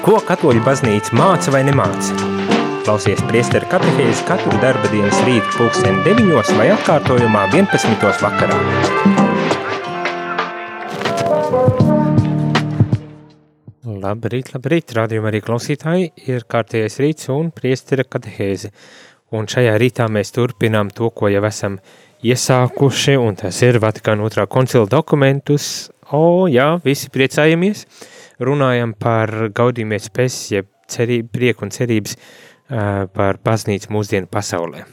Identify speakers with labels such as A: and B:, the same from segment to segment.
A: Ko katoļu baznīca māca vai nemāca? Klausies priesteru katehēzi katru darba dienas rītu pulksteni 9 vai atkārtojumā 11. vakarā. Labrīt, labrīt, rādījumā arī klausītāji ir kārtējais rīts un priestera katehēzi. Un šajā rītā mēs turpinām to, ko jau esam iesākuši, un tas ir Vatikāna otrā koncila dokumentus. O, jā, visi priecājamies! Runājam par gaudījumies pēc, jeb cerību, prieku un cerības par baznīcu mūsdienu pasaulē.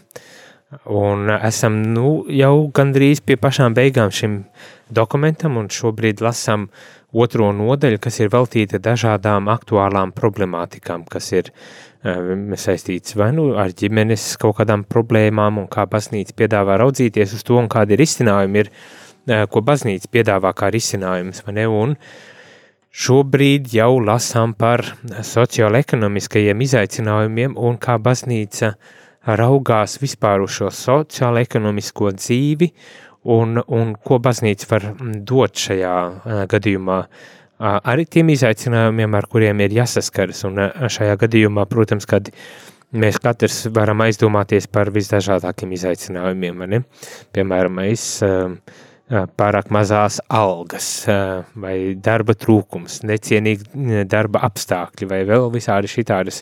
A: Un esam nu, jau gandrīz pie pašām beigām šim dokumentam, un šobrīd lasām otro nodaļu, kas ir veltīta dažādām aktuālām problemātikām, kas ir saistīts vai nu ar ģimenes kaut kādām problēmām, un kā baznīca piedāvā raudzīties uz to, un kādi risinājumi ir, ko baznīca piedāvā kā risinājums, vai ne, un uh, Šobrīd jau lasām par sociālo-ekonomiskajiem izaicinājumiem un kā baznīca raugās vispār uz šo sociālo-ekonomisko dzīvi un, un ko baznīca var dot šajā gadījumā. Arī tiem izaicinājumiem, ar kuriem ir jāsaskaras, un šajā gadījumā, protams, kad mēs katrs varam aizdomāties par visdažādākiem izaicinājumiem? Piemēram, es uh, pārāk mazās algas vai darba trūkums, necienīgi darba apstākļi vai vēl visādi šitādas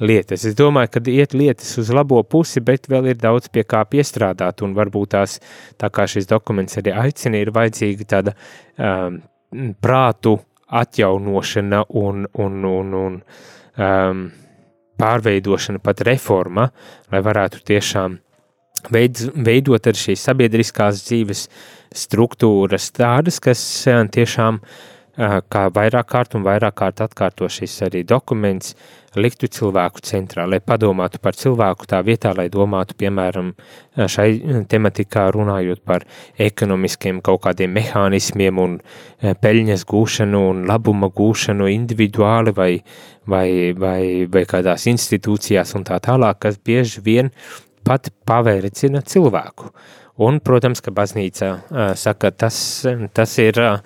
A: lietas. Es domāju, ka iet lietas uz labo pusi, bet vēl ir daudz pie kā piestrādāt un varbūt tās, tā kā šis dokuments arī aicina, ir vajadzīga tāda um, prātu atjaunošana un, un, un, un um, pārveidošana, pat reforma, lai varētu tiešām veid, veidot ar šīs sabiedriskās dzīves struktūras tādas, kas eh, tiešām, eh, kā vairāk kārt un vairāk kārt atkārto šis arī dokuments, liktu cilvēku centrā, lai padomātu par cilvēku tā vietā, lai domātu, piemēram, eh, šai tematikā runājot par ekonomiskiem kaut kādiem mehānismiem un peļņas gūšanu un labuma gūšanu individuāli vai, vai, vai, vai kādās institūcijās un tā tālāk, kas bieži vien pat pavēricina cilvēku. Un, protams, ka baznīca uh, saka, tas, tas ir, uh,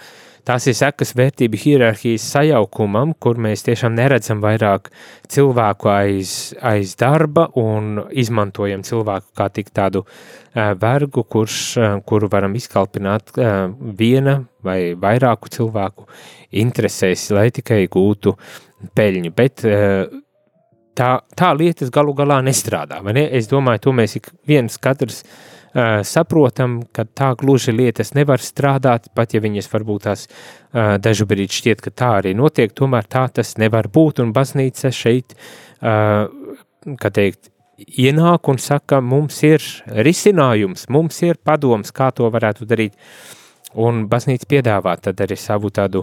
A: tās ir sekas vērtību hierarhijas sajaukumam, kur mēs tiešām neredzam vairāk cilvēku aiz, aiz darba un izmantojam cilvēku kā tik tādu uh, vergu, kurš, uh, kuru varam izkalpināt uh, viena vai vairāku cilvēku interesēs, lai tikai gūtu peļņu. Bet uh, tā, tā lietas galu galā nestrādā. Ne? Es domāju, to mēs ik viens katrs uh, saprotam, ka tā gluži lietas nevar strādāt, pat ja viņas varbūt tās uh, dažu brīdi šķiet, ka tā arī notiek, tomēr tā tas nevar būt, un baznīca šeit, uh, kā teikt, ienāk un saka, mums ir risinājums, mums ir padoms, kā to varētu darīt, Un baznīca piedāvā arī savu tādu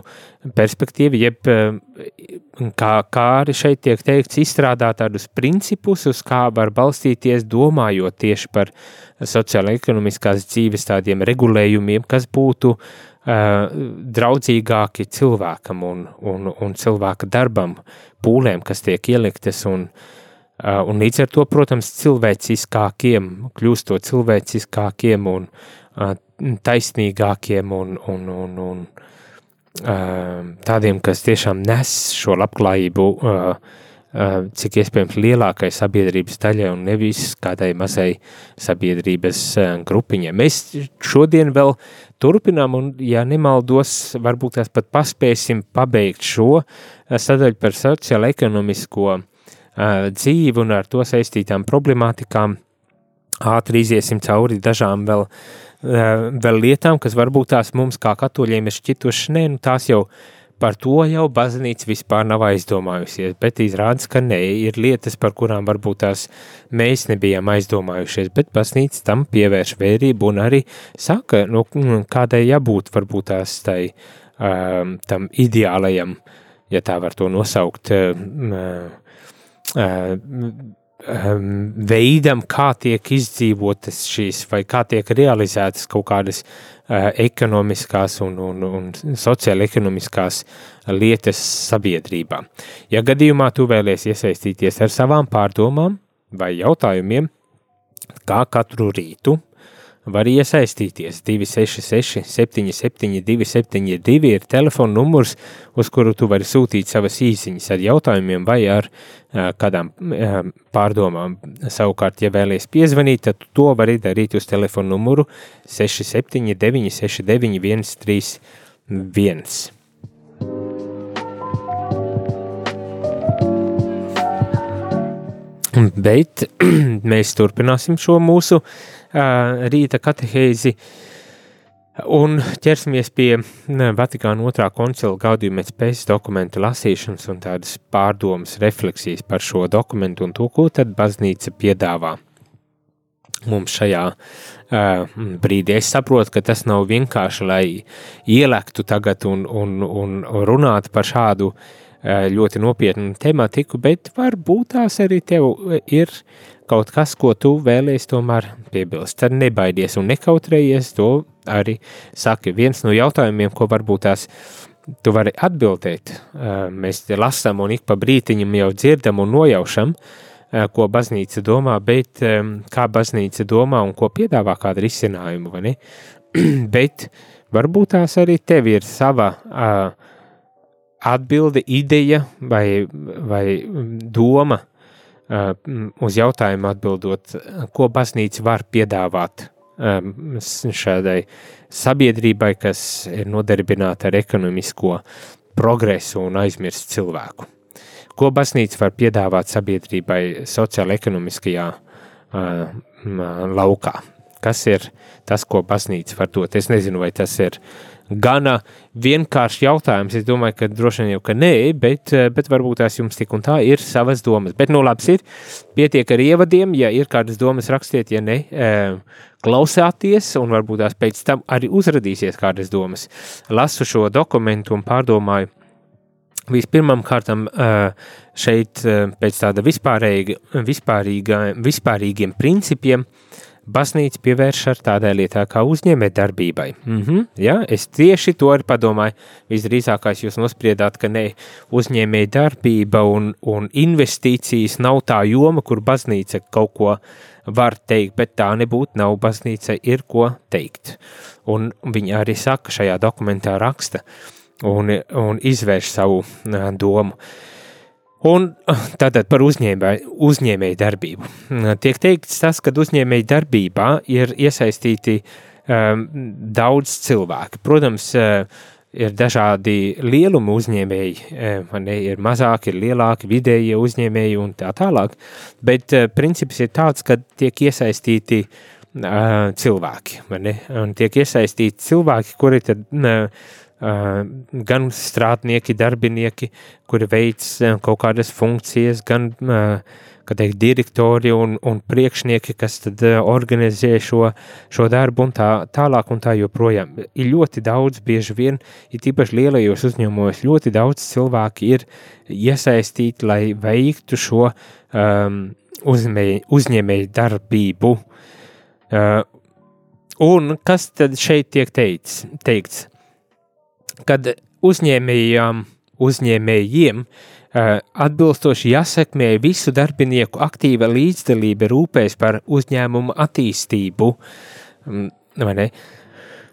A: perspektīvu, jeb eh, kā, kā arī šeit tiek teikts, izstrādāt tādus principus, uz kā var balstīties, domājot tieši par sociāla-ekonomiskās dzīves tādiem regulējumiem, kas būtu uh, draudzīgāki cilvēkam un, un, un cilvēka darbam, pūlēm, kas tiek ieliktas un, uh, un līdz ar to, protams, cilvēciskākiem, kļūstot cilvēciskākiem un uh, taisnīgākiem un, un, un, un tādiem, kas tiešām nes šo labklājību, cik iespējams lielākai sabiedrības daļai un nevis kādai mazai sabiedrības grupiņai. Mēs šodien vēl turpinām un, ja nemaldos, varbūt tās pat paspēsim pabeigt šo sadaļu par sociālo-ekonomisko dzīvi un ar to saistītām problemātikām. Ātri iziesim cauri dažām vēl Eh, vēl lietām, kas varbūt tās mums kā katoļiem ir šķitušas, nē, nu tās jau par to jau baznīca vispār nav aizdomājusies, bet izrādās, ka nē, ir lietas, par kurām varbūt tās mēs nebijām aizdomājušies, bet baznīca tam pievērš vērību un arī saka, nu, kādai jābūt varbūt tās tai, um, tam ideālajam, ja tā var to nosaukt, um, uh, um, veidam, kā tiek izdzīvotas šīs, vai kā tiek realizētas kaut kādas uh, ekonomiskās un, un, un sociāla-ekonomiskās lietas sabiedrībā. Ja gadījumā tu vēlies iesaistīties ar savām pārdomām vai jautājumiem, kā katru rītu var iesaistīties. 266, 772, 72 ir telefona numurs, uz kuru tu vari sūtīt savas īsiņas ar jautājumiem vai ar uh, kādām uh, pārdomām. Savukārt, ja vēlies piezvanīt, tad to vari darīt uz telefona numuru 679, 69, 131. Bet mēs turpināsim šo mūsu uh, rīta katehēzi un ķersimies pie Vatikāna otrā koncila gaudījuma pēc dokumenta lasīšanas un tādas pārdomas, refleksijas par šo dokumentu un to, ko tad baznīca piedāvā mums šajā uh, brīdī. Es saprotu, ka tas nav vienkārši, lai ielektu tagad un, un, un runātu par šādu uh, ļoti nopietnu tematiku, bet varbūt tās arī tev ir kaut kas, ko tu vēlēsi tomēr piebilst. Tad nebaidies un nekautrējies, to arī saki. Viens no jautājumiem, ko varbūt tās tu vari atbildēt, mēs te lasām un ik pa brītiņam jau dzirdam un nojaušam, ko baznīca domā, bet kā baznīca domā un ko piedāvā kādu risinājumu, vai ne? bet varbūt tās arī tev ir sava uh, atbilde, ideja vai, vai doma uz jautājumu atbildot, ko baznīca var piedāvāt šādai sabiedrībai, kas ir nodarbināta ar ekonomisko progresu un aizmirst cilvēku. Ko baznīca var piedāvāt sabiedrībai sociāla-ekonomiskajā uh, laukā? Kas ir tas, ko baznīca var dot? Es nezinu, vai tas ir gana vienkāršs jautājums. Es domāju, ka droši vien jau ka nē, bet, eh, bet varbūt tās jums tik un tā ir savas domas. Bet, nu, labi, ir pietiek ar ievadiem. Ja ir kādas domas, rakstiet, ja ne, eh, klausāties, un varbūt tās pēc tam arī uzradīsies kādas domas. Lasu šo dokumentu un pārdomāju. Vispirmām kārtām eh, šeit pēc tāda vispārīga, vispārīga, vispārīgiem principiem baznīca pievērš ar tādai lietai kā uzņēmē darbībai. Mm -hmm, ja, es tieši to arī padomāju. Visdrīzākais jūs nospriedāt, ka ne uzņēmē darbība un, un investīcijas nav tā joma, kur baznīca kaut ko var teikt, bet tā nebūtu nav baznīca ir ko teikt. Un viņa arī saka šajā dokumentā raksta un, un izvērš savu domu. Uh, Un tātad par uzņēmēju, darbību. Tiek teikts tas, ka uzņēmēju darbībā ir iesaistīti um, daudz cilvēku. Protams, uh, ir dažādi lielumi uzņēmēji, uh, ne, ir mazāki, ir lielāki, vidējie uzņēmēji un tā tālāk, bet uh, princips ir tāds, ka tiek iesaistīti uh, cilvēki, ne, un tiek iesaistīti cilvēki, kuri tad uh, gan strādnieki, darbinieki, kuri veic kaut kādas funkcijas, gan teikt, direktori un, un priekšnieki, kas organizē šo, šo darbu un tā tālāk un tā joprojām. Ir ļoti daudz, bieži vien, ir tīpaši lielajos uzņēmumos, ļoti daudz cilvēki ir iesaistīti, lai veiktu šo um, uzņēmēju, uzņēmēju darbību. Uh, un kas tad šeit tiek teikts? teikts? Kad uzņēmējām, uzņēmējiem atbilstoši jāsekmē visu darbinieku aktīva līdzdalība rūpēs par uzņēmumu attīstību. Mm,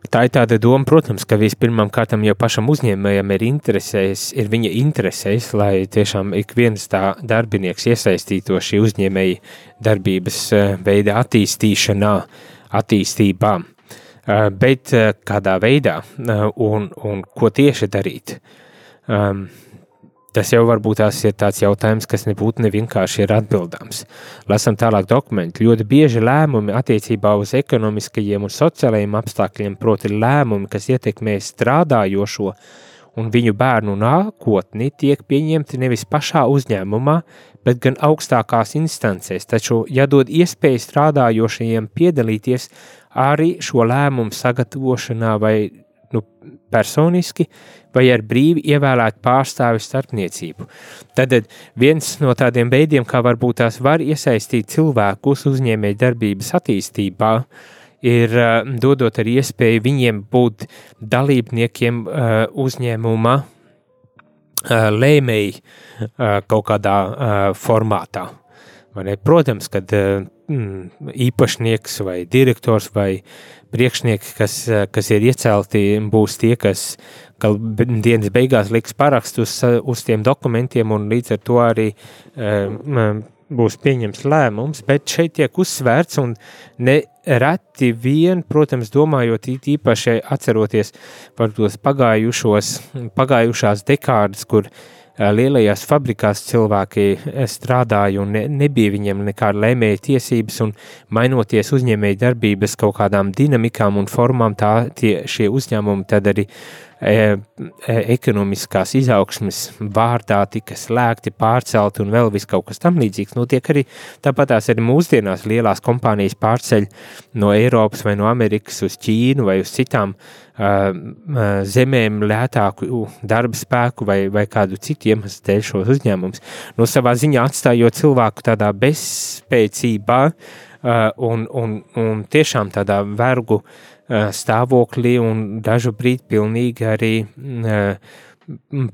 A: Tā ir tāda doma, protams, ka vispirmām kārtām jau pašam uzņēmējam ir interesēs, ir viņa interesēs, lai tiešām ik viens tā darbinieks iesaistīto šī uzņēmēja darbības veida attīstīšanā, attīstībā. Eh, bet eh, kādā veidā eh, un, un ko tieši darīt. Um, tas jau varbūt tās ir tāds jautājums, kas nebūtu nevienkārši ir atbildāms. Lasam tālāk dokumentu. Ļoti bieži lēmumi attiecībā uz ekonomiskajiem un sociālajiem apstākļiem, proti lēmumi, kas ietekmē strādājošo un viņu bērnu nākotni, tiek pieņemti nevis pašā uzņēmumā, bet gan augstākās instancēs, taču jādod iespēju strādājošajiem piedalīties arī šo lēmumu sagatavošanā vai nu, personiski, vai ar brīvi ievēlēt pārstāvi starpniecību. Tad viens no tādiem veidiem, kā varbūt tās var iesaistīt cilvēkus uzņēmēju darbības attīstībā, ir uh, dodot arī iespēju viņiem būt dalībniekiem uh, uzņēmuma uh, lēmēji kaut kādā formātā. Protams, kad mm, īpašnieks vai direktors vai priekšnieki, kas, kas ir iecelti, būs tie, kas dienas beigās liks parakstus uz tiem dokumentiem, un līdz ar to arī būs pieņems lēmums, bet šeit tiek uzsvērts un ne reti vien, protams, domājot īpaši atceroties par tos pagājušos, pagājušās dekādas, kur lielajās fabrikās cilvēki strādāja un ne, nebija viņiem nekāda lēmēja tiesības un mainoties uzņēmēja darbības kaut kādām dinamikām un formām, tā tie, šie uzņēmumi tad arī uh, ekonomiskās izaugsmes vārdā tika slēgti, pārcelti un vēl viss kaut kas tam līdzīgs. Notiek arī tāpat tās arī mūsdienās lielās kompānijas pārceļ no Eiropas vai no Amerikas uz Ķīnu vai uz citām uh, zemēm lētāku darba spēku vai, vai kādu citu iemeslu dēļ šos uzņēmumus. No savā ziņā atstājot cilvēku tādā bezspēcībā uh, un, un, un tiešām tādā vergu uh, stāvoklī un dažu brīdi pilnīgi arī eh,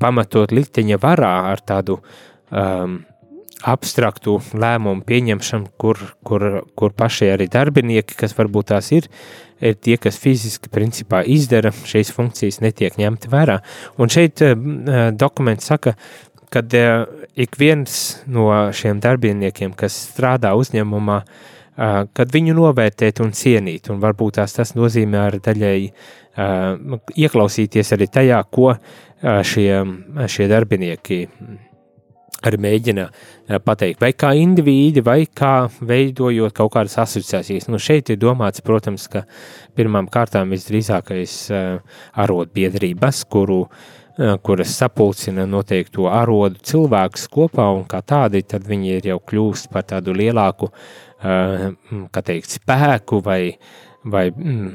A: pamatot likteņa varā ar tādu um, abstraktu lēmumu pieņemšanu, kur, kur, kur paši arī darbinieki, kas varbūt tās ir, ir tie, kas fiziski principā izdara šīs funkcijas, netiek ņemti vērā. Un šeit uh, dokuments saka, ka uh, ik viens no šiem darbiniekiem, kas strādā uzņēmumā, uh, kad viņu novērtēt un cienīt, un varbūt tās tas nozīmē ar daļēji ieklausīties arī tajā, ko šie, šie darbinieki arī mēģina pateikt, vai kā indivīdi, vai kā veidojot kaut kādas asociācijas. Nu, šeit ir domāts, protams, ka pirmām kārtām visdrīzākais arotbiedrības, kuru kuras sapulcina noteikto arodu cilvēkus kopā, un kā tādi, tad viņi ir jau kļūst par tādu lielāku uh, teikt, spēku vai, vai mm,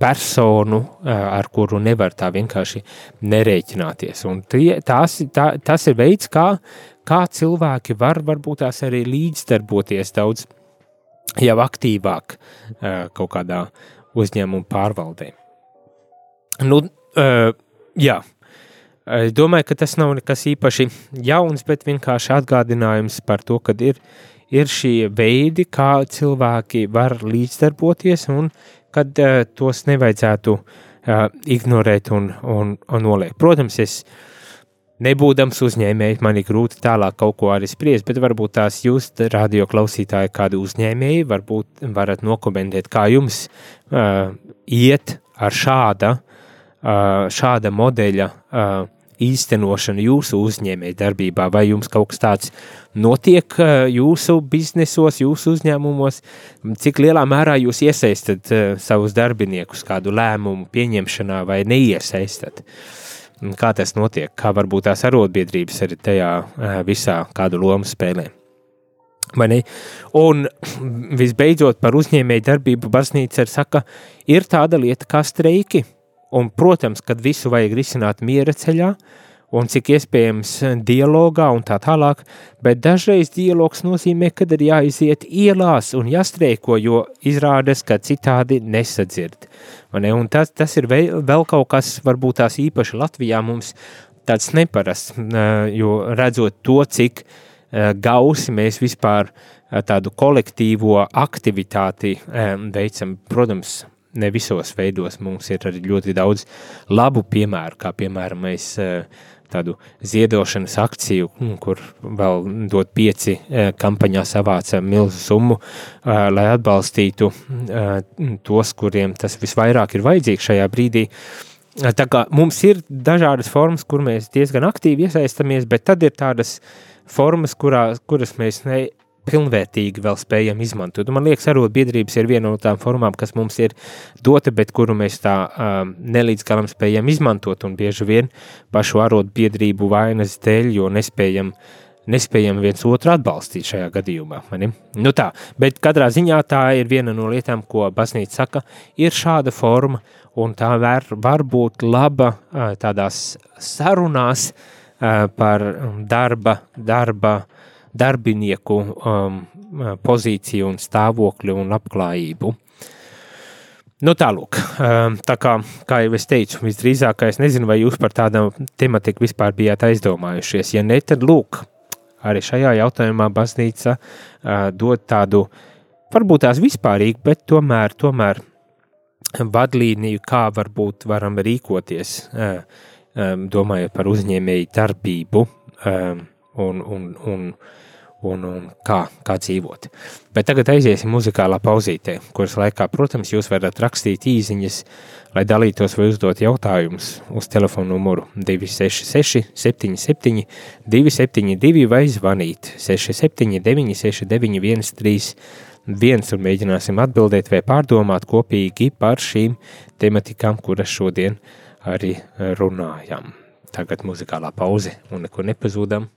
A: personu, ar kuru nevar tā vienkārši nerēķināties. Un tie, tās, tā, tas ir veids, kā, kā cilvēki var varbūt tās arī līdzdarboties daudz jau aktīvāk kaut kādā uzņēmuma pārvaldē. Nu, jā, Es domāju, ka tas nav nekas īpaši jauns, bet vienkārši atgādinājums par to, ka ir ir šie veidi, kā cilvēki var līdzdarboties un kad uh, tos nevajadzētu uh, ignorēt un, un, un noliekt. Protams, es nebūdams uzņēmējs, man ir grūti tālāk kaut ko arī spriest, bet varbūt tās jūs, radio klausītāji, kādu uzņēmēju, varbūt varat nokomentēt, kā jums uh, iet ar šāda, uh, šāda modeļa uh, īstenošanu jūsu uzņēmēju darbībā, vai jums kaut kas tāds notiek eh, jūsu biznesos, jūsu uzņēmumos, cik lielā mērā jūs iesaistat eh, savus darbiniekus kādu lēmumu pieņemšanā vai neiesaistat. Kā tas notiek, kā varbūt tās arotbiedrības arī tajā eh, visā kādu lomu spēlē. Un visbeidzot par uzņēmēju darbību baznīca ir saka, ir tāda lieta kā streiki, Un, protams, kad visu vajag risināt miera ceļā, un cik iespējams dialogā un tā tālāk, bet dažreiz dialogs nozīmē, kad ir jāiziet ielās un jāstreiko, jo izrādas, ka citādi nesadzird. Ne? Un tas, tas ir vēl, vēl kaut kas, varbūt tās īpaši Latvijā mums tāds neparasts, jo redzot to, cik gausi mēs vispār tādu kolektīvo aktivitāti veicam, protams, ne visos veidos mums ir arī ļoti daudz labu piemēru, kā piemēram mēs eh, tādu ziedošanas akciju, mm, kur vēl dot pieci eh, kampaņā savāca milzu summu, eh, lai atbalstītu tos, kuriem tas visvairāk ir vajadzīgs šajā brīdī. Tā kā mums ir dažādas formas, kur mēs diezgan aktīvi iesaistamies, bet tad ir tādas formas, kurā, kuras mēs ne, pilnvērtīgi vēl spējam izmantot. Un man liekas, arotbiedrības ir viena no tām formām, kas mums ir dota, bet kuru mēs tā um, nelīdz galam spējam izmantot, un bieži vien pašu arotbiedrību vainas dēļ, jo nespējam, nespējam viens otru atbalstīt šajā gadījumā. Mani? Nu tā, bet katrā ziņā tā ir viena no lietām, ko baznīca saka, ir šāda forma, un tā var, var būt laba uh, tādās sarunās uh, par darba, darba, uh, darbinieku um, pozīciju un stāvokli un labklājību. Nu, tālūk, um, tā kā, kā jau es teicu, visdrīzāk, es nezinu, vai jūs par tādu tematiku vispār bijāt aizdomājušies. Ja ne, tad lūk, arī šajā jautājumā baznīca uh, dod tādu
B: varbūt tās vispārīgi, bet tomēr, tomēr vadlīniju, kā varbūt varam rīkoties, domājot par uzņēmēju darbību un, un, un, un, un kā, kā dzīvot. Bet tagad aiziesim muzikālā pauzītē, kuras laikā, protams, jūs varat rakstīt īziņas, lai dalītos vai uzdot jautājumus uz telefonu numuru 266 77 272 vai zvanīt 679 69 131 viens un mēģināsim atbildēt vai pārdomāt kopīgi par šīm tematikām, kuras šodien arī runājam. Tagad muzikālā pauze un neko nepazūdam.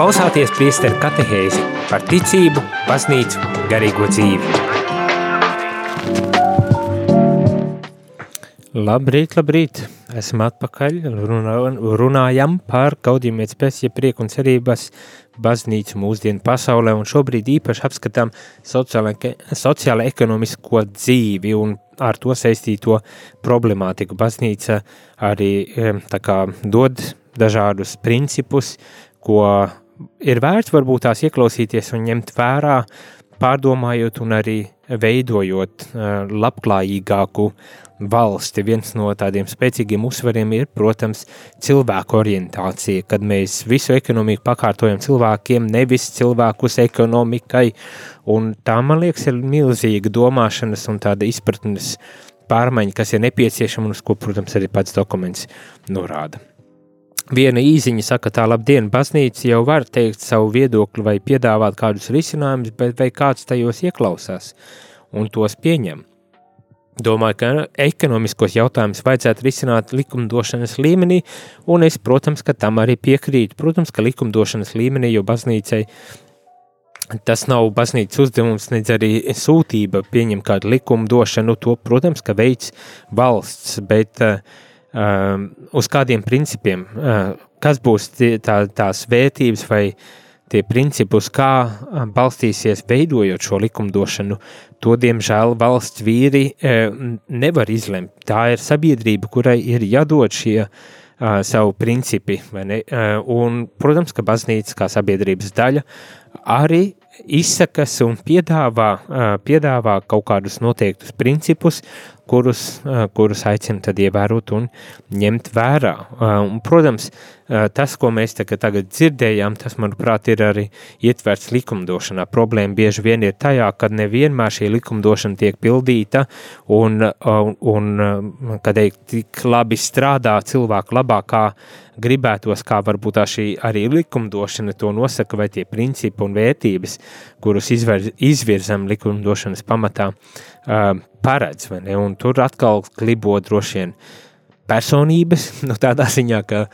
B: Klausāties priesteru katehēzi par ticību, baznīcu, garīgo dzīvi. Labrīt, labrīt! Esam atpakaļ, runā, runājam par gaudījumēc pēc, ja prieku un cerības baznīcu mūsdienu pasaulē, un šobrīd īpaši apskatām sociāla ekonomisko dzīvi un ar to saistīto problemātiku. Baznīca arī tā kā dod dažādus principus, ko ir vērts varbūt tās ieklausīties un ņemt vērā
A: pārdomājot un arī veidojot labklājīgāku valsti, viens no tādiem spēcīgiem uzsvariem ir, protams, cilvēku orientācija, kad mēs visu ekonomiku pakārtojam cilvēkiem, nevis cilvēkus ekonomikai, un tā, man liekas, ir milzīga domāšanas un tāda izpratnes pārmaiņa, kas ir nepieciešama un uz ko, protams, arī pats dokuments norāda. Viena īziņa saka, tā labdien, baznīca jau var teikt savu viedokli vai piedāvāt kādus risinājumus, bet vai kāds tajos ieklausās un tos pieņem? Domāju, ka ekonomiskos jautājumus vajadzētu risināt likumdošanas līmenī, un es, protams, ka tam arī piekrītu. Protams, ka likumdošanas līmenī, jo baznīcai tas nav baznīcas uzdevums, nedz arī sūtība pieņemt kādu likumdošanu, to, protams, ka veids valsts, bet uh, uz kādiem principiem, uh, kas būs tie, tā, tās vērtības vai tie principi, uz kā balstīsies veidojot šo likumdošanu, to, diemžēl, valsts vīri nevar izlemt. Tā ir sabiedrība, kurai ir jādod šie uh, savu principi, un, protams, ka baznīca kā sabiedrības daļa arī izsakas un piedāvā, uh, piedāvā kaut kādus noteiktus principus, kurus, kurus aicina tad ievērot un ņemt vērā. Un, protams, tas, ko mēs tagad dzirdējām, tas, manuprāt, ir arī ietverts likumdošanā. Problēma bieži vien ir tajā, ka nevienmēr šī likumdošana tiek pildīta un, un, un kad tik labi strādā cilvēku labākā gribētos, kā varbūt tā šī arī likumdošana to nosaka, vai tie principi un vērtības, kurus izver, izvirzam likumdošanas pamatā, paredz, ne? Un tur atkal klibo droši vien personības, nu tādā ziņā, ka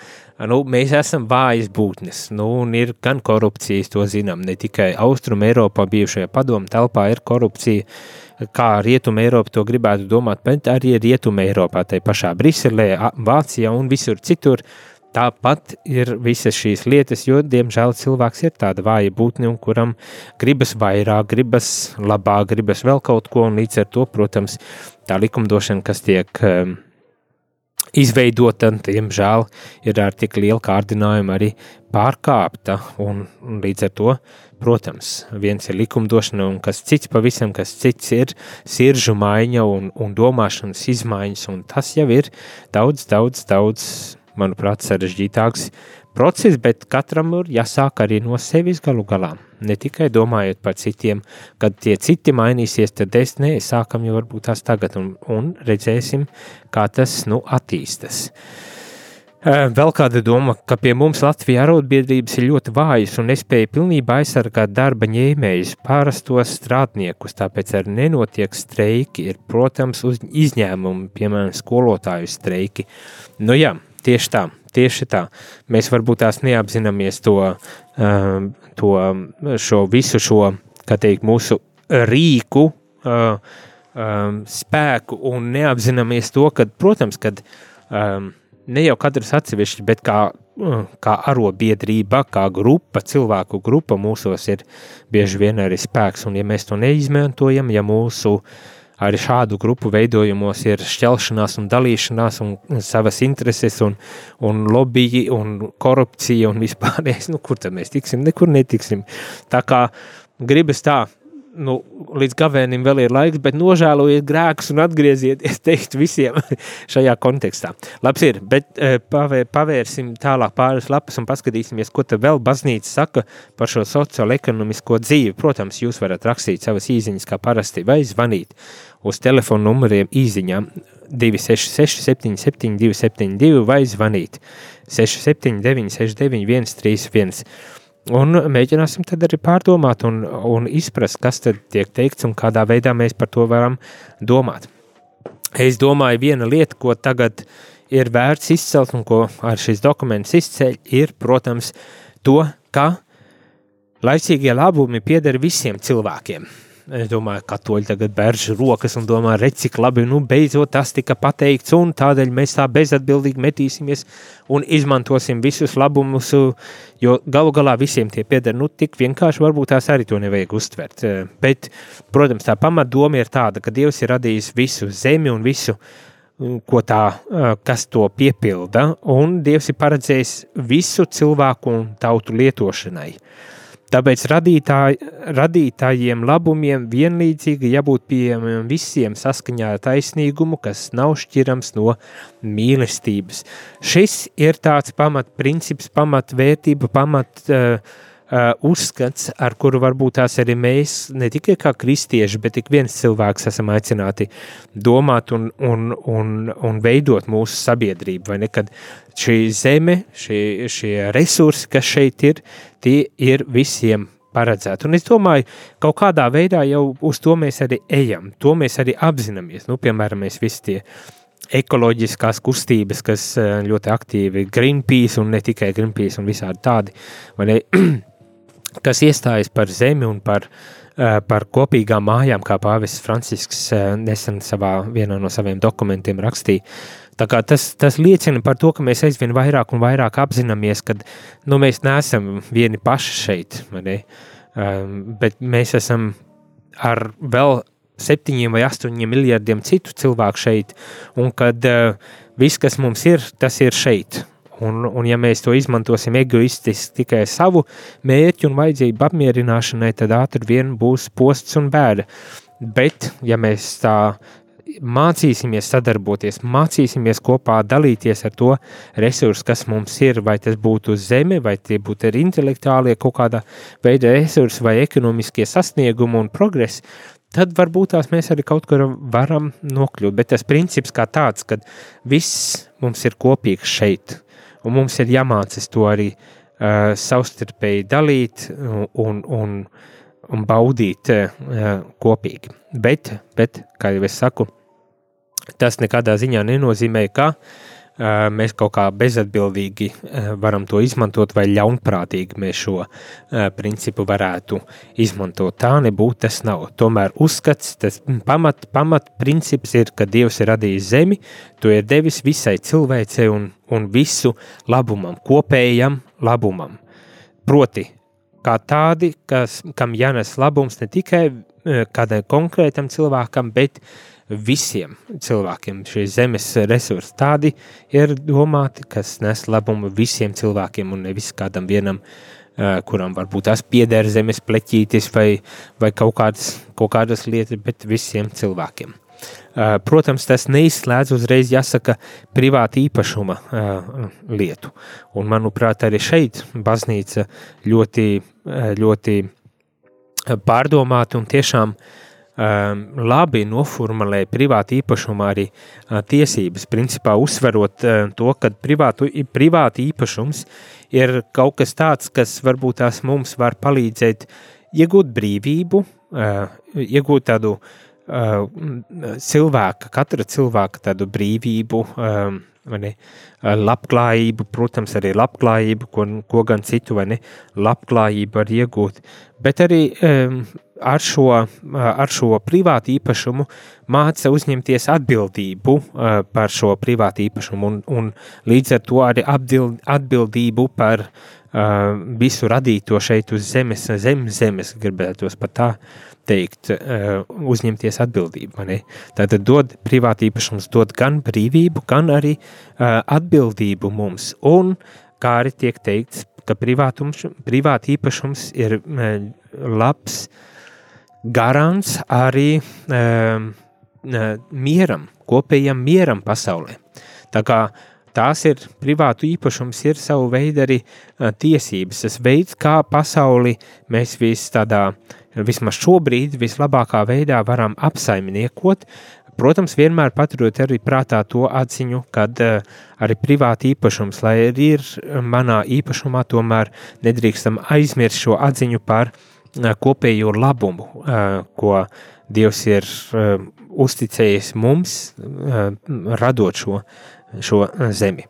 A: nu, mēs esam vājas būtnes, nu, ir gan korupcijas, to zinām, ne tikai Austrum Eiropā bijušajā padomu telpā ir korupcija, kā Rietuma Eiropa to gribētu domāt, bet arī Rietuma Eiropā, tai pašā Briselē, Vācijā un visur citur, Tāpat ir visas šīs lietas, jo, diemžēl, cilvēks ir tāda vāja būtne, kuram gribas vairāk, gribas labāk, gribas vēl kaut ko, un līdz ar to, protams, tā likumdošana, kas tiek um, izveidota, diemžēl, ir ar tik lielu kārdinājumu arī pārkāpta, un, un līdz ar to, protams, viens ir likumdošana, un kas cits pavisam, kas cits ir siržu maiņa un, un domāšanas izmaiņas, un tas jau ir daudz, daudz, daudz manuprāt, sarežģītāks process, bet katram ir jāsāk arī no sevis galu galā. Ne tikai domājot par citiem, kad tie citi mainīsies, tad es ne, sākam jau varbūt tās tagad un, un redzēsim, kā tas, nu, attīstas. Vēl kāda doma, ka pie mums Latvijā arotbiedrības ir ļoti vājas un nespēja pilnībā aizsargāt darba ņēmējus, pārastos strādniekus, tāpēc arī nenotiek streiki, ir, protams, izņēmumi, piemēram, skolotāju streiki. Nu jā, Tieši tā, tieši tā. Mēs varbūt tās neapzināmies to, um, to šo visu šo, kā teikt, mūsu rīku uh, um, spēku un neapzināmies to, ka, protams, kad um, ne jau katrs atsevišķi, bet kā, uh, kā arobiedrība, kā grupa, cilvēku grupa mūsos ir bieži vien arī spēks, un ja mēs to neizmantojam, ja mūsu uh, arī šādu grupu veidojumos ir šķelšanās un dalīšanās un savas intereses un, un lobby un korupcija un vispārējais, nu kur tad mēs tiksim, nekur netiksim. Tā kā gribas tā, nu, līdz gavēnim vēl ir laiks, bet nožēlojiet grēkus un atgriezieties teikt visiem šajā kontekstā. Labs ir, bet eh, pavēr, pavērsim tālāk pāris lapas un paskatīsimies, ko te vēl baznīca saka par šo sociālo-ekonomisko dzīvi. Protams, jūs varat rakstīt savas īziņas kā parasti vai zvanīt uz telefonu numuriem īziņām 266 77 272 vai zvanīt 679 69 131. Un mēģināsim tad arī pārdomāt un, un izprast, kas tad tiek teikts un kādā veidā mēs par to varam domāt. Es domāju, viena lieta, ko tagad ir vērts izcelt un ko ar šis dokuments izceļ, ir, protams, to, ka laicīgie labumi pieder visiem cilvēkiem. Es domāju, ka katoļi tagad bērž rokas un domā, redz, cik labi, nu, beidzot tas tika pateikts, un tādēļ mēs tā bezatbildīgi metīsimies un izmantosim visus labumus, jo galu galā visiem tie pieder, nu, tik vienkārši varbūt tās arī to nevajag uztvert. Bet, protams, tā pamatdoma ir tāda, ka Dievs ir radījis visu zemi un visu, ko tā, kas to piepilda, un Dievs ir paredzējis visu cilvēku un tautu lietošanai. Tāpēc radītāj, radītājiem labumiem vienlīdzīgi jābūt pieejamiem visiem saskaņā ar taisnīgumu, kas nav šķirams no mīlestības. Šis ir tāds pamatprincips, pamatvērtība, pamat uh, uzskats, ar kuru varbūt tās arī mēs, ne tikai kā kristieši, bet ik viens cilvēks esam aicināti domāt un, un, un, un veidot mūsu sabiedrību, vai nekad šī zeme, šie, šie resursi, kas šeit ir, tie ir visiem paredzēti. Un es domāju, kaut kādā veidā jau uz to mēs arī ejam, to mēs arī apzināmies. Nu, piemēram, mēs visi tie ekoloģiskās kustības, kas ļoti aktīvi Greenpeace un ne tikai Greenpeace un visādi tādi, kas iestājas par zemi un par, uh, par kopīgām mājām, kā pāvests Francisks uh, nesen savā vienā no saviem dokumentiem rakstīja. Tas, tas liecina par to, ka mēs aizvien vairāk un vairāk apzināmies, ka nu, mēs neesam vieni paši šeit, ne? um, bet mēs esam ar vēl septiņiem vai astoņiem miljardiem citu cilvēku šeit, un kad uh, viss, kas mums ir, tas ir šeit. Un, un ja mēs to izmantosim egoistiski tikai savu mērķu un vajadzību apmierināšanai, tad ātri vien būs posts un bēda. Bet, ja mēs tā mācīsimies sadarboties, mācīsimies kopā dalīties ar to resursu, kas mums ir, vai tas būtu zeme, vai tie būtu arī intelektuālie kaut kādā veida resursi vai ekonomiskie sasniegumi un progress, tad varbūt tās mēs arī kaut kur varam nokļūt. Bet tas princips kā tāds, ka viss mums ir kopīgs šeit, un mums ir jāmācās to arī uh, savstarpēji dalīt un, un, un baudīt uh, kopīgi. Bet, bet, kā jau es saku, tas nekādā ziņā nenozīmē, ka uh, mēs kaut kā bezatbildīgi varam to izmantot, vai ļaunprātīgi mēs šo principu varētu izmantot. Tā nebūtu, tas nav. Tomēr uzskats, tas pamat, pamat princips ir, ka Dievs ir radījis zemi, to ir devis visai cilvēcei un, un visu labumam, kopējam labumam. Proti, kā tādi, kas, kam jānes labums ne tikai kādam konkrētam cilvēkam, bet arī visiem cilvēkiem. Šie zemes resursi tādi ir domāti, kas nes labumu visiem cilvēkiem un nevis kādam vienam, kuram varbūt tās pieder zemes pleķītis vai, vai kaut, kādas, kaut kādas lietas, bet visiem cilvēkiem. Protams, tas neizslēdz uzreiz jāsaka privāta īpašuma lietu. Un, manuprāt, arī šeit baznīca ļoti, ļoti pārdomāti un tiešām uh, labi noformulē privāti īpašuma arī uh, tiesības, principā uzsverot uh, to, ka privātu, privāti īpašums ir kaut kas tāds, kas varbūt tās mums var palīdzēt iegūt brīvību, uh, iegūt tādu cilvēka, katra cilvēka tādu brīvību, vai ne, labklājību, protams, arī labklājību, ko, ko gan citu, vai ne, labklājību var iegūt, bet arī um, ar šo, ar šo privātu īpašumu māca uzņemties atbildību uh, par šo privātu īpašumu un, un līdz ar to arī atbild, atbildību par uh, visu radīto šeit uz zemes, zem zemes, gribētos pat tā teikt, uzņemties atbildību. Tātad dod privātu īpašums, dod gan brīvību, gan arī atbildību mums. Un, kā arī tiek teikts, ka privāta īpašums ir labs uh, garants arī um, mieram, kopējam mieram pasaulē. Tā kā tās ir privātu īpašums, ir savu veidu arī uh, tiesības. Tas veids, kā pasauli mēs vis tādā, vismaz šobrīd, vislabākā veidā varam apsaimniekot, Protams, vienmēr paturot arī prātā to atziņu, ka uh, arī privāti īpašums, lai arī ir manā īpašumā, tomēr nedrīkstam aizmirst šo atziņu par uh, kopējo labumu, ko Dievs ir uzticējis mums, radot šo, šo zemi.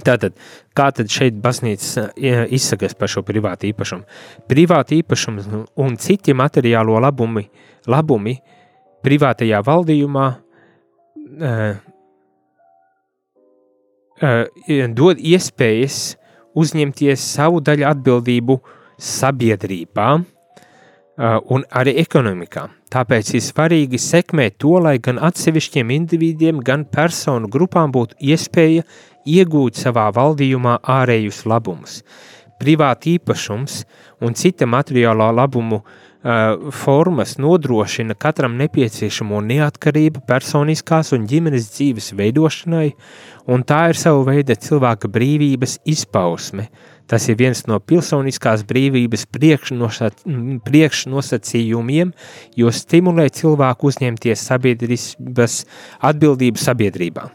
A: Tātad, kā tad šeit baznīca izsakas par šo privātu īpašumu? Privāta īpašums un citi materiālo labumi, labumi privātajā valdījumā uh, uh, dod iespējas uzņemties savu daļu atbildību sabiedrībā, un arī ekonomikā. Tāpēc ir svarīgi sekmēt to, lai gan atsevišķiem individiem, gan personu grupām būtu iespēja iegūt savā valdījumā ārējus labumus. privāta īpašums un cita materiālā labumu uh, formas nodrošina katram nepieciešamo neatkarību personiskās un ģimenes dzīves veidošanai, un tā ir sava veida cilvēka brīvības izpausme. Tas ir viens no pilsoniskās brīvības priekšnosacījumiem, jo stimulē cilvēku uzņemties sabiedrības atbildību sabiedrībā.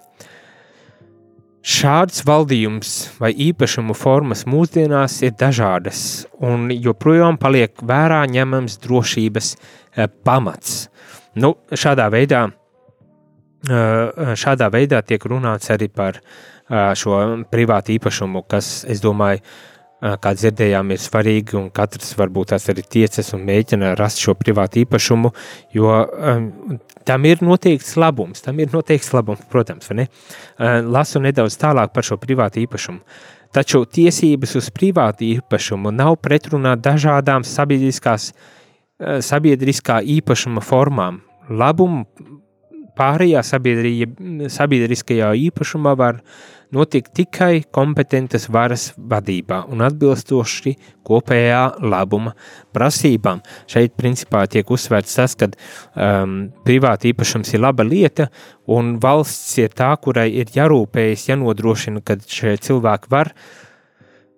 A: Šāds valdījums vai īpašumu formas mūsdienās ir dažādas un joprojām paliek vērā ņemams drošības eh, pamats. Nu, šādā, veidā, eh, šādā veidā tiek runāts arī par eh, šo privātu īpašumu, kas, es domāju, kā dzirdējām, ir svarīgi, un katrs varbūt tās arī tiecas un mēģina rast šo privātu īpašumu, jo um, tam ir noteikts labums, tam ir noteikts labums, protams, vai ne? Uh, lasu nedaudz tālāk par šo privātu īpašumu. Taču tiesības uz privātu īpašumu nav pretrunā dažādām sabiedriskās, sabiedriskā īpašuma formām. Labumu pārējā sabiedriskajā īpašumā var uh, notiek tikai kompetentas varas vadībā un atbilstoši kopējā labuma prasībām. Šeit principā tiek uzsvērts tas, ka um, privāta īpašums ir laba lieta un valsts ir tā, kurai ir jārūpējas, jānodrošina, ka šie cilvēki var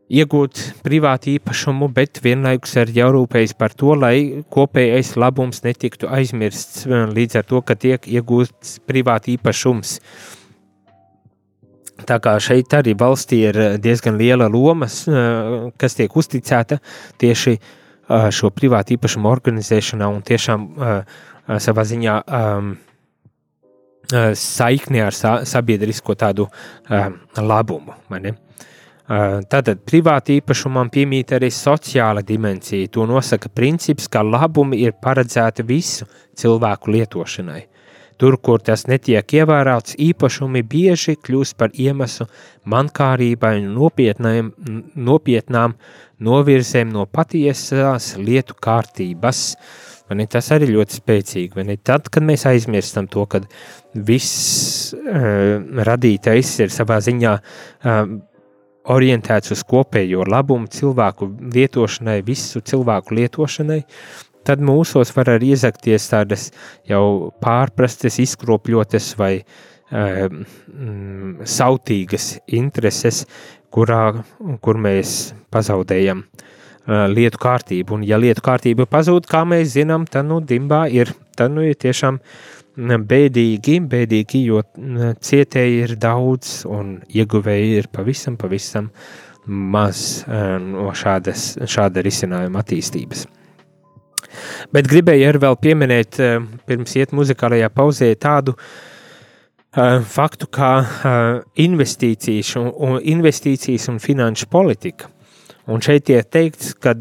A: iegūt privātu īpašumu, bet vienlaikus ir jārūpējas par to, lai kopējais labums netiktu aizmirsts līdz ar to, ka tiek iegūts privātu īpašums. Uh, Tā kā šeit arī valstī ir eh, diezgan liela loma, eh, kas tiek uzticēta tieši eh, šo privātu īpašumu organizēšanā un tiešām savā ziņā um, saikni ar sa sabiedrisko tādu um, labumu. Tātad privāti īpašumam piemīt arī sociāla dimensija. To nosaka princips, ka labumi ir paredzēti visu cilvēku lietošanai. Tur, kur tas netiek ievērots, īpašumi bieži kļūst par iemeslu mankārībai un nopietnām, novirzēm no patiesās lietu kārtības. Man tas arī ļoti spēcīgi. Tad, kad mēs aizmirstam to, ka viss uh, radītais ir savā ziņā uh, orientēts uz kopējo labumu, cilvēku lietošanai, visu cilvēku lietošanai, tad mūsos var arī iezakties tādas jau pārprastas, izkropļotas vai um, sautīgas intereses, kurā, kur mēs pazaudējam uh, lietu kārtību. Un ja lietu kārtība pazūd, kā mēs zinām, tad nu dimbā ir, tad nu ir tiešām bēdīgi, bēdīgi, jo cietēji ir daudz un ieguvēji ir pavisam, pavisam maz uh, no šādas, šāda risinājuma attīstības. Bet gribēju arī vēl pieminēt, eh, pirms iet muzikālajā pauzē, tādu uh, faktu kā uh, investīcijas, un, investīcijas un finanšu politika. Un šeit ir teikts, ka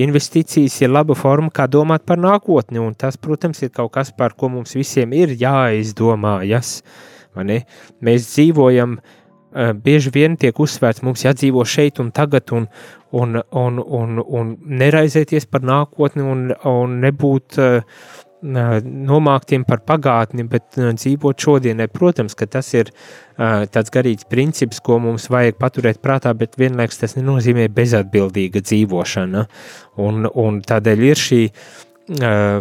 A: investīcijas ir laba forma, kā domāt par nākotni, un tas, protams, ir kaut kas, par ko mums visiem ir jāizdomājas. Mēs dzīvojam bieži vien tiek uzsvērts, mums jādzīvo šeit un tagad, un, un, un, un, un neraizēties par nākotni, un, un nebūt uh, nomāktiem par pagātni, bet uh, dzīvot šodienai. Protams, ka tas ir tāds garīgs princips, ko mums vajag paturēt prātā, bet vienlaikus tas nenozīmē bezatbildīga dzīvošana. Un, un tādēļ ir šī uh,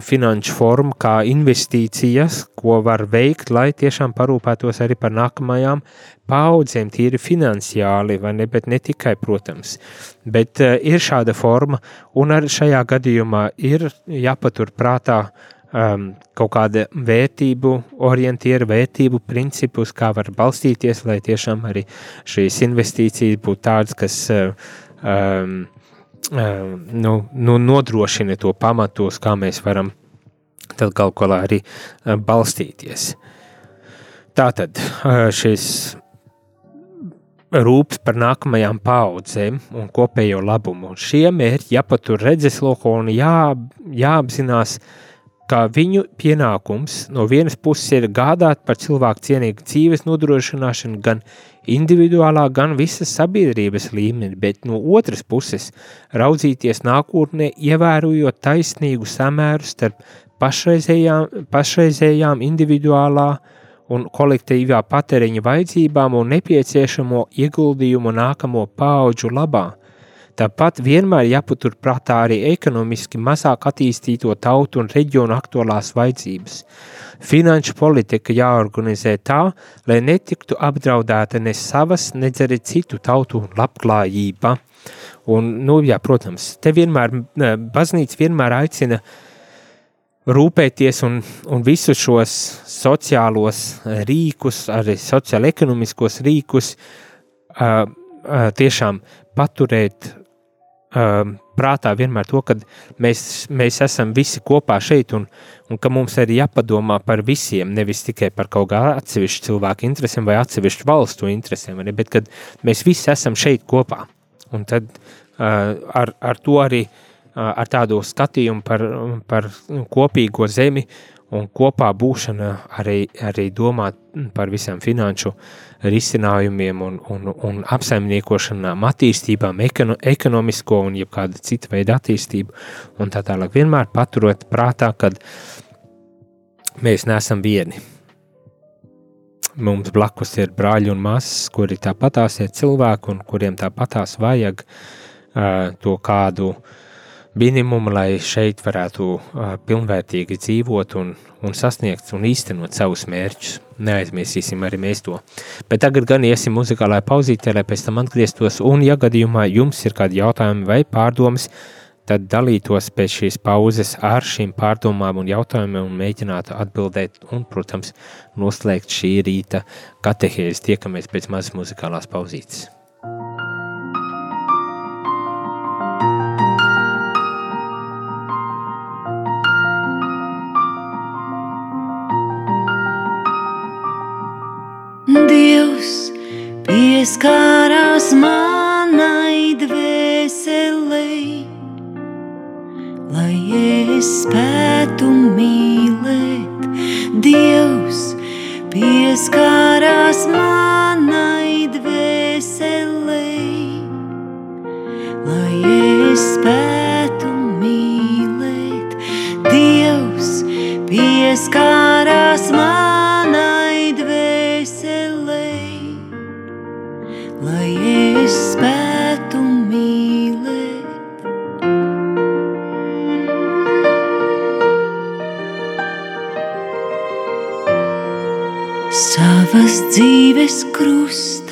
A: finanšu forma, kā investīcijas, ko var veikt, lai tiešām parūpētos arī par nākamajām paudzēm, tīri finansiāli, vai ne, bet ne tikai, protams. Bet ir šāda forma, un arī šajā gadījumā ir jāpatur prātā um, kaut kāda vērtību, orientiera vērtību principus, kā var balstīties, lai tiešām arī šīs investīcijas būtu tādas, kas um, nu, nu, nodrošina to pamatos, kā mēs varam tad galu galā arī balstīties. Tātad šis rūps par nākamajām paudzēm un kopējo labumu. Un šie mērķi jāpatur redzeslokā un jā, jāapzinās, ka viņu pienākums no vienas puses ir gādāt par cilvēku cienīgu dzīves nodrošināšanu gan individuālā, gan visas sabiedrības līmenī, bet no otras puses raudzīties nākotnē, ievērojot taisnīgu samēru starp pašreizējām, pašreizējām individuālā un kolektīvā patēriņa vajadzībām un nepieciešamo ieguldījumu nākamo pauģu labā. Tāpat vienmēr jāpatur prātā arī ekonomiski mazāk attīstīto tautu un reģionu aktuālās vajadzības. Finanšu politika jāorganizē tā, lai netiktu apdraudēta ne savas, ne arī citu tautu labklājība. Un, nu, jā, protams, te vienmēr, baznīca vienmēr aicina rūpēties un, un visus šos sociālos rīkus, arī sociāla-ekonomiskos rīkus, uh, uh, tiešām paturēt um, prātā vienmēr to, ka mēs, mēs esam visi kopā šeit un, un ka mums arī jāpadomā par visiem, nevis tikai par kaut kādu atsevišķu cilvēku interesēm vai atsevišķu valstu interesēm, bet kad mēs visi esam šeit kopā. Un tad uh, ar, ar to arī uh, ar tādu skatījumu par, par kopīgo zemi un kopā būšana arī, arī domāt par visām finanšu risinājumiem un, un, un apsaimniekošanām, attīstībām, ekono, ekonomisko un jebkāda cita veida attīstību un tā tālāk. Vienmēr paturot prātā, kad mēs neesam vieni. Mums blakus ir brāļi un māsas, kuri tāpatās ir cilvēki un kuriem tāpatās vajag uh, to kādu uh, minimumu, lai šeit varētu uh, pilnvērtīgi dzīvot un, un sasniegt un īstenot savus mērķus. Neaizmirsīsim arī mēs to. Bet tagad gan iesim muzikālajā pauzītē, lai pēc tam atgrieztos, un ja gadījumā jums ir kādi jautājumi vai pārdomas, tad dalītos pēc šīs pauzes ar šīm pārdomām un jautājumiem un mēģinātu atbildēt un, protams, noslēgt šī rīta katehēzi. Tiekamies pēc mazas muzikālās pauzītes.
C: Pieskārās manai dvēselei, lai es spētu mīlēt. Dievs pieskārās manai dvēselei, lai es spētu mīlēt. Dievs pieskārās manai dzīves krusta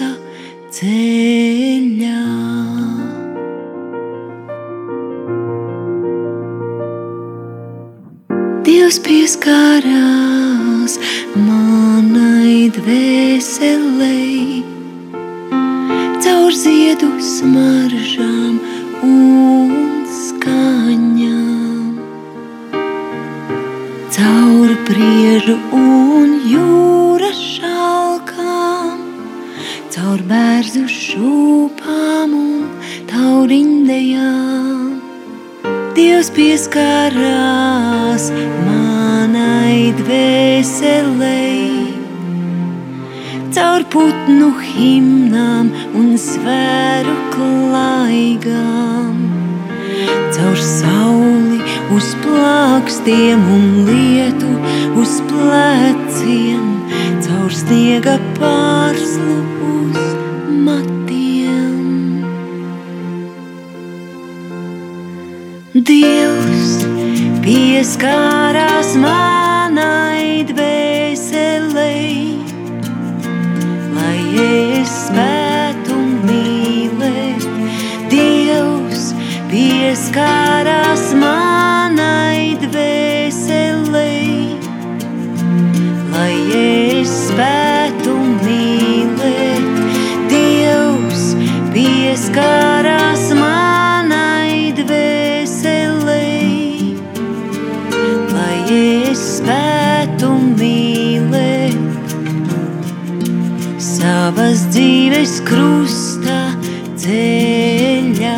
C: dzīves krusta ceļā.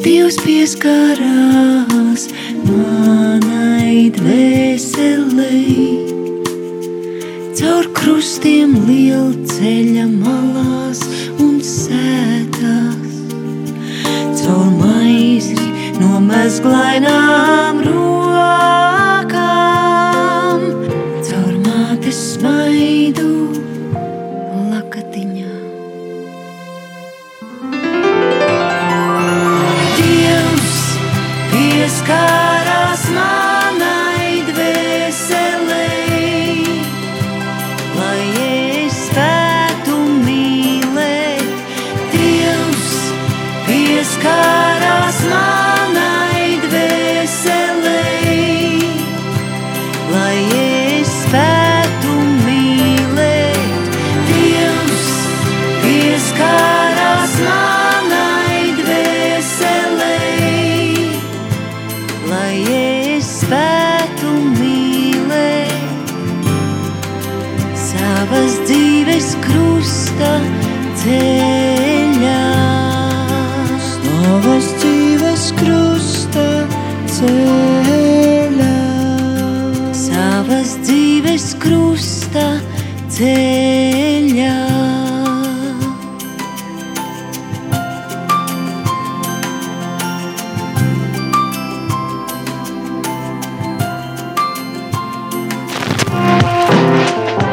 C: Dievs pieskarās manai dvēselei, caur krustiem lielceļa malās un sētās, caur maizi no mezglainām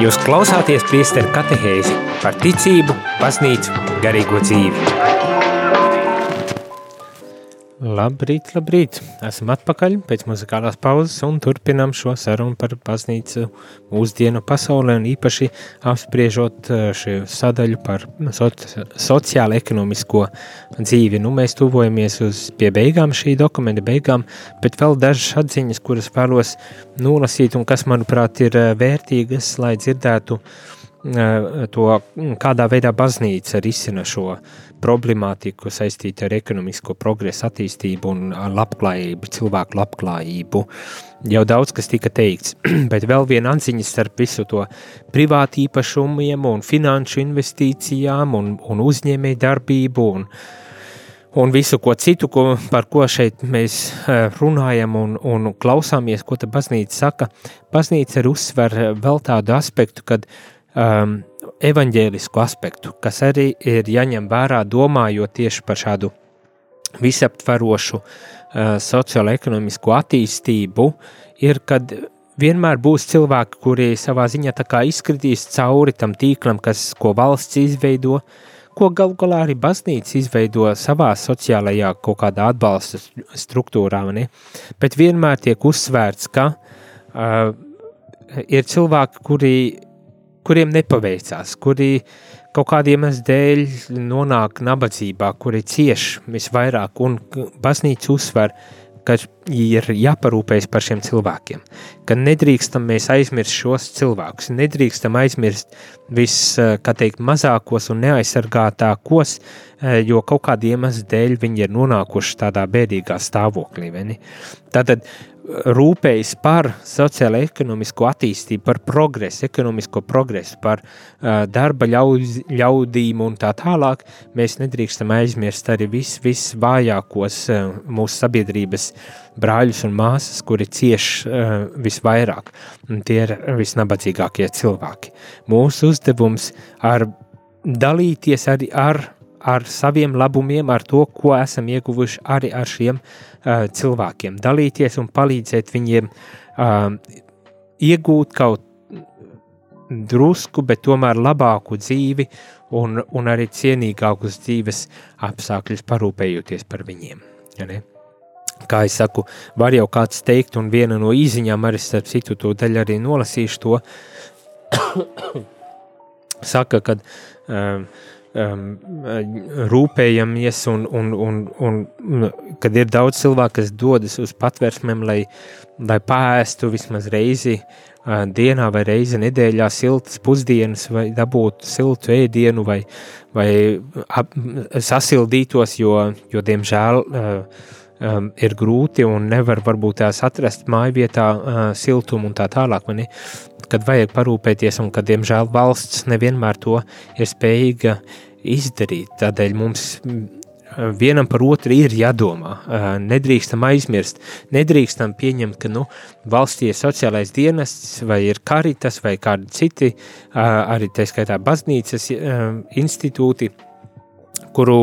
A: Jūs klausāties priesteru katehēzi par ticību, baznīcu, garīgo dzīvi. Labrīt, labrīt! Esam atpakaļ pēc muzikālās pauzes un turpinām šo sarunu par baznīcu mūsdienu pasaulē un īpaši apspriežot eh, šo sadaļu par soci sociālo ekonomisko dzīvi. Nu, mēs tuvojamies uz pie beigām šī dokumenta beigām, bet vēl dažas atziņas, kuras vēlos nolasīt un kas, manuprāt, ir eh, vērtīgas, lai dzirdētu eh, to, kādā veidā baznīca risina šo problemātiku saistītu ar ekonomisko progresu, attīstību un labklājību, cilvēku labklājību. Jau daudz kas tika teikts, bet vēl viena atziņa starp visu to privātu īpašumiem un finanšu investīcijām un, un uzņēmēju darbību un, un visu ko citu, ko, par ko šeit mēs eh, runājam un, un klausāmies, ko ta baznīca saka. Baznīca ir uzsver vēl tādu aspektu, kad um, evaņģēlisku aspektu, kas arī ir jāņem vērā domājot tieši par šādu visaptverošu uh, sociālo-ekonomisko attīstību, ir, kad vienmēr būs cilvēki, kuri savā ziņā izkritīs cauri tam tīklam, kas, ko valsts izveido, ko galu galā arī baznīca izveido savā sociālajā kaut kādā atbalsta struktūrā, ne? bet vienmēr tiek uzsvērts, ka uh, ir cilvēki, kuri kuriem nepaveicās, kuri kaut kādiem dēļ nonāk nabadzībā, kuri cieš visvairāk, un baznīca uzsver, ka ir jāparūpējas par šiem cilvēkiem, ka nedrīkstam mēs aizmirst šos cilvēkus, nedrīkstam aizmirst vis, kā teikt, mazākos un neaizsargātākos, jo kaut kādiem iemeslu dēļ viņi ir nonākuši tādā bēdīgā stāvoklī. Tātad rūpējas par sociālo ekonomisko attīstību, par progresu, ekonomisko progresu, par uh, darba ļauz, ļaudīm un tā tālāk, mēs nedrīkstam aizmirst arī vis, visvājākos uh, mūsu sabiedrības brāļus un māsas, kuri cieš uh, visvairāk, un tie ir visnabadzīgākie cilvēki. Mūsu uzdevums ar dalīties arī ar ar saviem labumiem, ar to, ko esam ieguvuši arī ar šiem uh, cilvēkiem. Dalīties un palīdzēt viņiem uh, iegūt kaut drusku, bet tomēr labāku dzīvi un, un arī cienīgākus dzīves apstākļus parūpējoties par viņiem. Ja ne? Kā es saku, var jau kāds teikt, un viena no īziņām arī starp citu to daļu arī nolasīšu to, saka, kad um, um, rūpējamies, un, un, un, un kad ir daudz cilvēku, kas dodas uz patvērsmēm, lai, lai pāēstu vismaz reizi uh, dienā vai reizi nedēļā siltas pusdienas, vai dabūtu siltu ēdienu, vai, vai ap, sasildītos, jo, jo diemžēl, uh, um, ir grūti un nevar varbūt tās atrast māju vietā uh, siltumu un tā tālāk. Mani, kad vajag parūpēties un kad, diemžēl, valsts nevienmēr to ir spējīga izdarīt. Tādēļ mums vienam par otru ir jādomā. Nedrīkstam aizmirst, nedrīkstam pieņemt, ka nu, valstī ir sociālais dienests, vai ir karitas, vai kādi citi, arī tā skaitā baznīcas institūti, kuru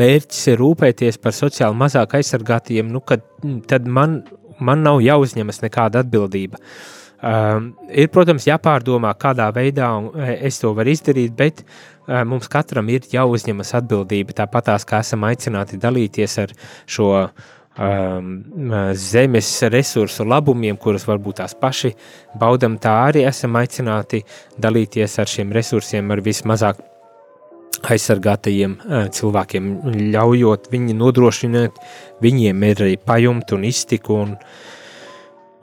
A: mērķis ir rūpēties par sociāli mazāk aizsargātiem, nu, kad, tad man, man nav jāuzņemas nekāda atbildība. Um, ir, protams, jāpārdomā, kādā veidā es to varu izdarīt, bet uh, mums katram ir jāuzņemas atbildība. Tāpat kā esam aicināti dalīties ar šo um, zemes resursu labumiem, kurus varbūt tās paši baudam, tā arī esam aicināti dalīties ar šiem resursiem ar vismazāk aizsargātajiem uh, cilvēkiem, ļaujot viņi nodrošināt viņiem ir arī pajumt un iztiku un,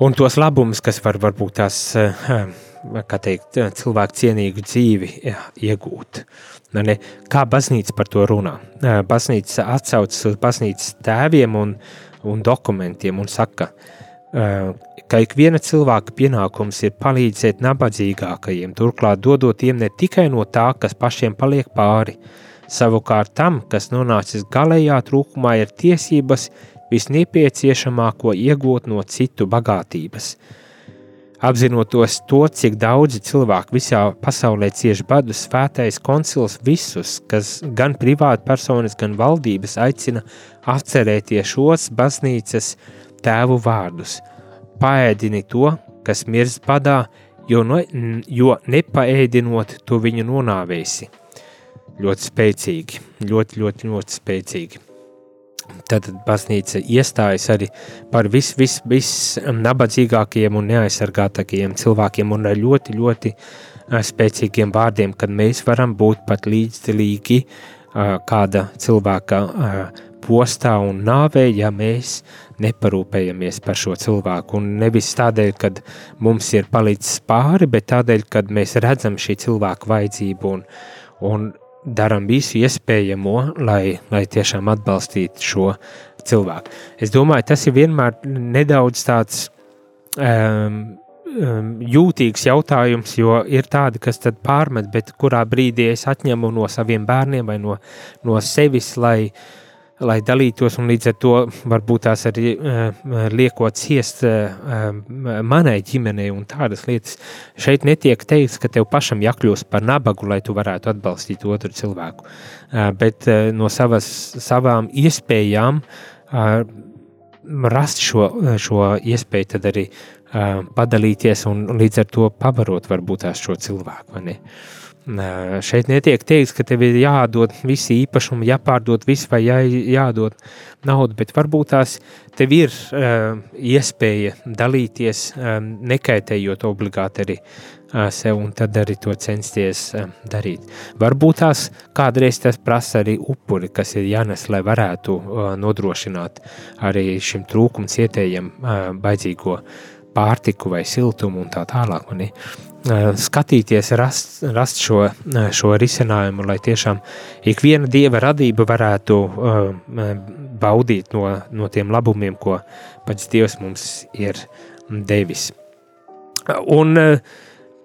A: un tos labumus, kas var varbūt tās, uh, kā teikt, cilvēku cienīgu dzīvi jā, iegūt. Ne, kā baznīca par to runā? Baznīca atsaucas uz baznīcas tēviem un, un dokumentiem un saka, ka ikviena cilvēka pienākums ir palīdzēt nabadzīgākajiem, turklāt dodot tiem ne tikai no tā, kas pašiem paliek pāri. Savukārt tam, kas nonācis galējā trūkumā, ir tiesības visnepieciešamāko iegūt no citu bagātības – Apzinoties to, cik daudzi cilvēki visā pasaulē cieši badu, svētais koncils visus, kas gan privāti personas, gan valdības aicina atcerēties šos baznīcas tēvu vārdus. Paēdini to, kas mirst badā, jo, no, jo nepaēdinot, tu viņu nonāvēsi. Ļoti spēcīgi, ļoti, ļoti, ļoti spēcīgi. Tad baznīca iestājas arī par vis, vis, vis un neaizsargātākajiem cilvēkiem un ar ļoti, ļoti spēcīgiem vārdiem, kad mēs varam būt pat līdzdalīgi kāda cilvēka postā un nāvē, ja mēs neparūpējamies par šo cilvēku. Un nevis tādēļ, ka mums ir palicis pāri, bet tādēļ, ka mēs redzam šī cilvēka vajadzību un, un darām visu iespējamo, lai, lai tiešām atbalstītu šo cilvēku. Es domāju, tas ir vienmēr nedaudz tāds um, jūtīgs jautājums, jo ir tādi, kas pārmet, bet kurā brīdī es atņemu no saviem bērniem vai no, no sevis, lai lai dalītos, un līdz ar to varbūt tās arī uh, liekot ciest uh, manai ģimenei un tādas lietas. Šeit netiek teikts, ka tev pašam jākļūst par nabagu, lai tu varētu atbalstīt otru cilvēku, bet no savas, savām iespējām rast šo, šo iespēju tad arī padalīties un līdz ar to pabarot varbūt tās šo cilvēku, vai ne? Uh, Šeit netiek teikts, ka tev ir jādod visi īpašumi, jāpārdod viss vai jā, jādod naudu, bet varbūt tās tev ir uh, iespēja dalīties, um, nekaitējot obligāti arī uh, sev, un tad arī to censties uh, darīt. Varbūt tās kādreiz tas prasa arī upuri, kas ir jānes, lai varētu uh, nodrošināt arī šim trūkumu cietējiem uh, baidzīgo pārtiku vai siltumu un tā tālāk. Mani skatīties, rast, rast šo, šo risinājumu, lai tiešām ik viena dieva radība varētu baudīt no, no tiem labumiem, ko pats Dievs mums ir devis. Un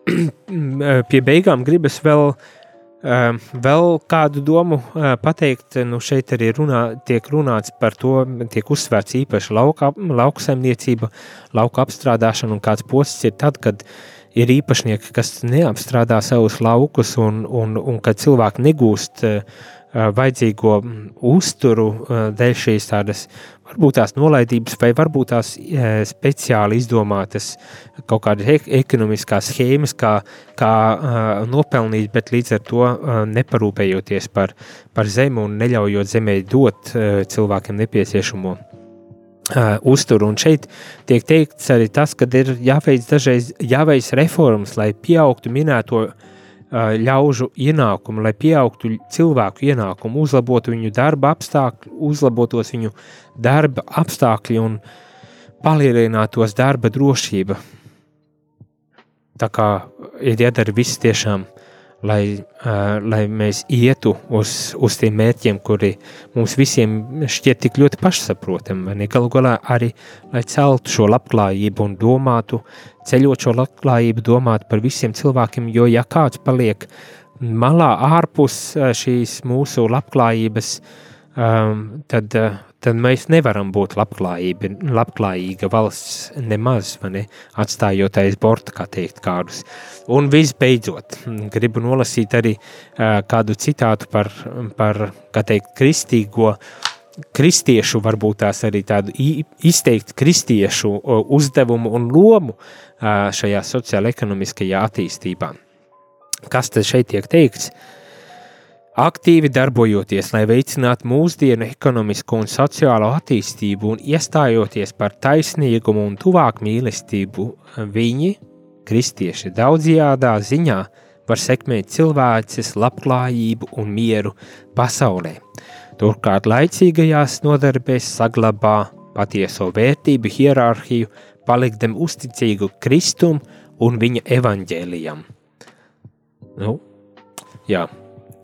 A: pie beigām gribas vēl, vēl kādu domu pateikt. Nu šeit arī runā, tiek runāts par to, tiek uzsvērts īpaši lauka, lauksaimniecība, lauka apstrādāšana un kāds posts ir tad, kad uh, ir īpašnieki, kas neapstrādā savus laukus, un, un, un kad cilvēki negūst uh, vajadzīgo uzturu uh, dēļ šīs tādas varbūt tās nolaidības, vai varbūt tās uh, speciāli izdomātas kaut kādas ekonomiskās schēmas, kā, kā nopelnīt, bet līdz ar to neparūpējoties par, par zemi un neļaujot zemē dot cilvēkiem nepieciešamo Uh, uzturu. Un šeit tiek teikts arī tas, ka ir jāveic dažreiz jāveic reformas, lai pieaugtu minēto uh, ļaužu ienākumu, lai pieaugtu cilvēku ienākumu, uzlabotu viņu darba apstākļi, uzlabotos viņu darba apstākļi un palielinātos darba drošība. Tā kā ir jādara viss tiešām lai, uh, lai mēs ietu uz, uz tiem mērķiem, kuri mums visiem šķiet tik ļoti pašsaprotami. Galu galā arī, lai celtu šo labklājību un domātu, ceļot šo labklājību, domāt par visiem cilvēkiem, jo ja kāds paliek malā ārpus šīs mūsu labklājības, um, tad, tad mēs nevaram būt labklājīga valsts nemaz, ne, atstājot aiz borta, kā teikt, kādus. Un visbeidzot, gribu nolasīt arī uh, kādu citātu par, par kā teikt, kristīgo kristiešu, varbūt tās arī tādu izteikti kristiešu uzdevumu un lomu šajā sociāla-ekonomiskajā attīstībā. Kas tad šeit tiek teikts? Aktīvi darbojoties, lai veicinātu mūsdienu ekonomisko un sociālo attīstību un iestājoties par taisnīgumu un tuvāk mīlestību, viņi, kristieši, daudzjādā ziņā var sekmēt cilvēces labklājību un mieru pasaulē. Turklāt laicīgajās nodarbēs saglabā patieso vērtību hierarhiju, palikdam uzticīgu Kristum un viņa evaņģēlijam. Nu, jā,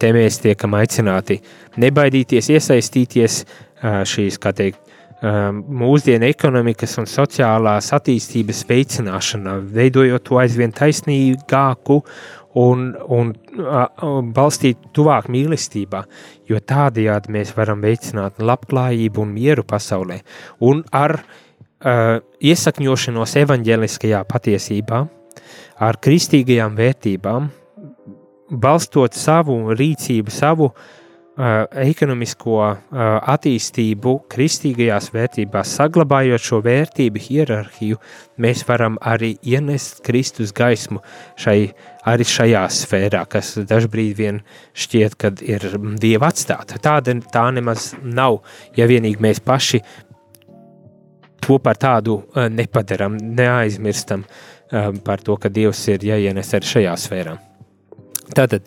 A: te mēs tiekam aicināti nebaidīties, iesaistīties šīs, kā teikt, mūsdienu ekonomikas un sociālās attīstības veicināšanā, veidojot to aizvien taisnīgāku un, un, balstīt tuvāk mīlestībā, jo tādējādi mēs varam veicināt labklājību un mieru pasaulē. Un ar uh, iesakņošanos evaņģēliskajā patiesībā, ar kristīgajām vērtībām, balstot savu rīcību, savu uh, ekonomisko uh, attīstību kristīgajās vērtībās, saglabājot šo vērtību hierarhiju, mēs varam arī ienest Kristus gaismu šai, arī šajā sfērā, kas dažbrīd vien šķiet, kad ir Dieva atstāta. Tāda tā nemaz nav, ja vienīgi mēs paši to par tādu uh, nepadaram, neaizmirstam par to, ka Dievs ir jāienes arī šajā sfērā. Tātad,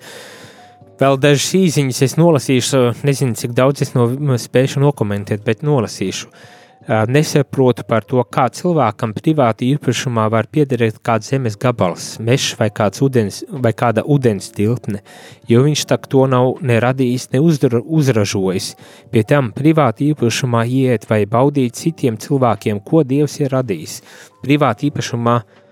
A: vēl dažas īsiņas es nolasīšu, nezinu, cik daudz es no spēšu nokomentēt, bet nolasīšu. Nesaprotu par to, kā cilvēkam privāti īpašumā var piederēt kāds zemes gabals, mežs vai, udens, vai kāda ūdens tilpne, jo viņš tak to nav ne radījis, ne uzdra, uzražojis. Pie tam privāti īpašumā iet vai baudīt citiem cilvēkiem, ko Dievs ir radījis. Privāti īpašumā uh,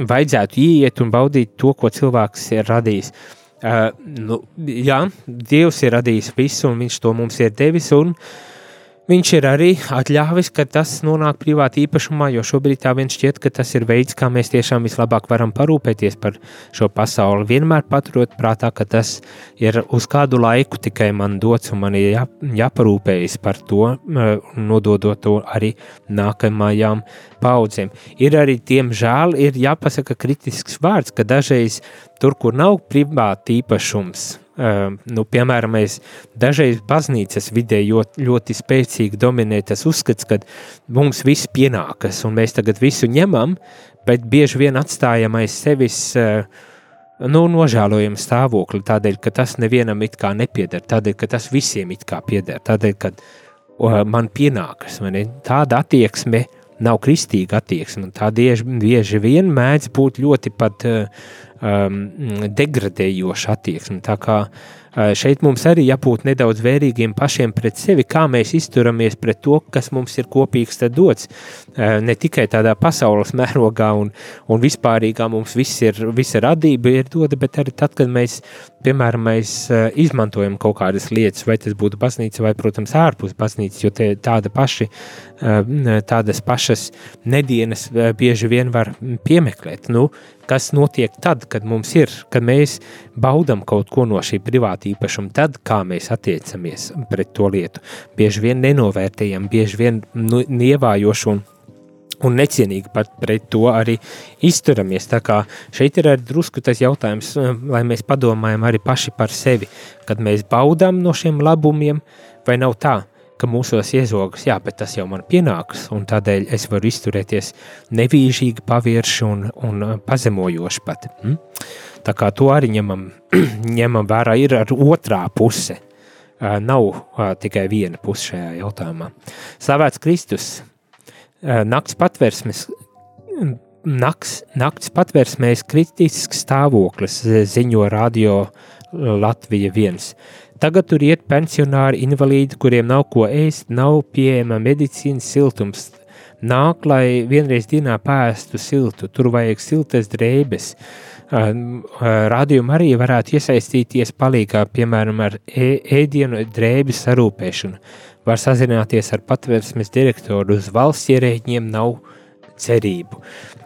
A: vajadzētu iet un baudīt to, ko cilvēks ir radījis. Uh, nu, jā, Dievs ir radījis visu, un Viņš to mums ir devis. Un, uh, Viņš ir arī atļāvis, ka tas nonāk privāti īpašumā, jo šobrīd tā vien šķiet, ka tas ir veids, kā mēs tiešām vislabāk varam parūpēties par šo pasauli. Vienmēr paturot prātā, ka tas ir uz kādu laiku tikai man dots, un man ir jā, jāparūpējas par to, nododot to arī nākamajām paudzēm. Ir arī, diemžēl, ir jāpasaka kritisks vārds, ka dažreiz tur, kur nav privāti īpašums, nu, piemēram, mēs dažreiz baznīcas vidē ļoti, ļoti spēcīgi dominē tas uzskats, ka mums viss pienākas un mēs tagad visu ņemam, bet bieži vien atstājam aiz sevis uh, nu, nožēlojumu stāvokli, tādēļ, ka tas nevienam it kā nepieder, tādēļ, ka tas visiem it kā pieder, tādēļ, ka uh, man pienākas, man tāda attieksme, nav kristīga attieksme, un tā bieži vien mēdz būt ļoti pat uh, um, degradējoša attieksme. Tā kā uh, šeit mums arī jābūt nedaudz vērīgiem pašiem pret sevi, kā mēs izturamies pret to, kas mums ir kopīgs dots. Uh, ne tikai tādā pasaules mērogā un, un vispārīgā mums viss ir, visa radība ir dota, bet arī tad, kad mēs, piemēram, mēs uh, izmantojam kaut kādas lietas, vai tas būtu baznīca vai, protams, ārpus baznīcas, jo te tāda paši, uh, tādas pašas nedienas bieži vien var piemeklēt. Nu, kas notiek tad, kad mums ir, kad mēs baudam kaut ko no šī privāta īpašuma, tad kā mēs attiecamies pret to lietu. Bieži vien nenovērtējam, bieži vien nu, nievājošu un un necienīgi pat pret to arī izturamies. Tā kā šeit ir arī drusku tas jautājums, lai mēs padomājam arī paši par sevi, kad mēs baudām no šiem labumiem, vai nav tā, ka mūsos iezogas, jā, bet tas jau man pienāks, un tādēļ es varu izturēties nevīžīgi, pavirši un, un uh, pazemojoši pat. Mm? Tā kā to arī ņemam, ņemam vērā, ir ar otrā puse. Uh, nav uh, tikai viena puse šajā jautājumā. Slavēts Kristus, nakts patversmes, nakts, nakts patversmēs kritisks stāvoklis, ziņo radio Latvija viens. Tagad tur iet pensionāri, invalīdi, kuriem nav ko ēst, nav pieejama medicīnas siltums. Nāk, lai vienreiz dienā pēstu siltu, tur vajag siltas drēbes. Rādījuma arī varētu iesaistīties palīgā, piemēram, ar ēdienu drēbju sarūpēšanu. Var sazināties ar patversmes direktoru, uz valsts ierēģiem nav cerību.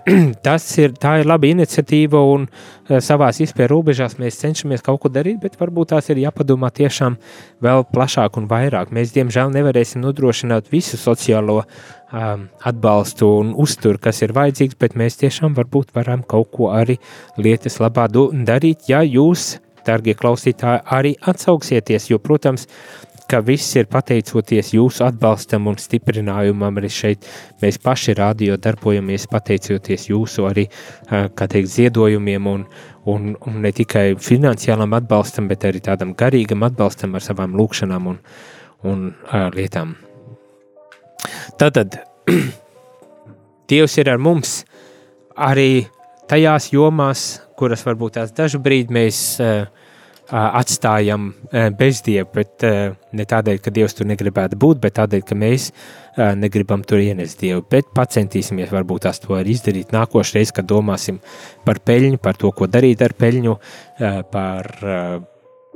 A: Tas ir, ir laba iniciatīva un uh, savās izpējas robežās mēs cenšamies kaut ko darīt, bet varbūt tās ir jāpadomā tiešām vēl plašāk un vairāk. Mēs, diemžēl, nevarēsim nodrošināt visu sociālo um, atbalstu un uzturu, kas ir vajadzīgs, bet mēs tiešām varbūt varam kaut ko arī lietas labā darīt, ja jūs darbie klausītāji, arī atsauksieties, jo, protams, ka viss ir pateicoties jūsu atbalstam un stiprinājumam. Arī šeit mēs paši rādio darbojamies pateicoties jūsu arī, kā teikt, ziedojumiem un, un, un ne tikai finansiālam atbalstam, bet arī tādam garīgam atbalstam ar savām lūkšanām un, un uh, lietām. Tātad Dievs ir ar mums arī tajās jomās, kuras varbūt tās dažu brīdi mēs uh, atstājam uh, bez Dieva, bet uh, ne tādēļ, ka Dievs tur negribētu būt, bet tādēļ, ka mēs uh, negribam tur ienest Dievu. Bet pacentīsimies varbūt tās to arī izdarīt nākošreiz, kad domāsim par peļņu, par to, ko darīt ar peļņu, uh, par uh,